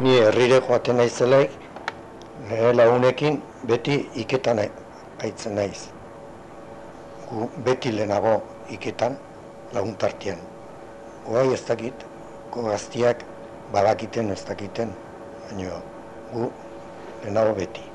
Ni herrire joaten naizelaik, nire lagunekin beti iketan aitzen naiz. Gu beti lehenago iketan laguntartian. Oai ez dakit, gaztiak badakiten ez dakiten, baina gu lehenago beti.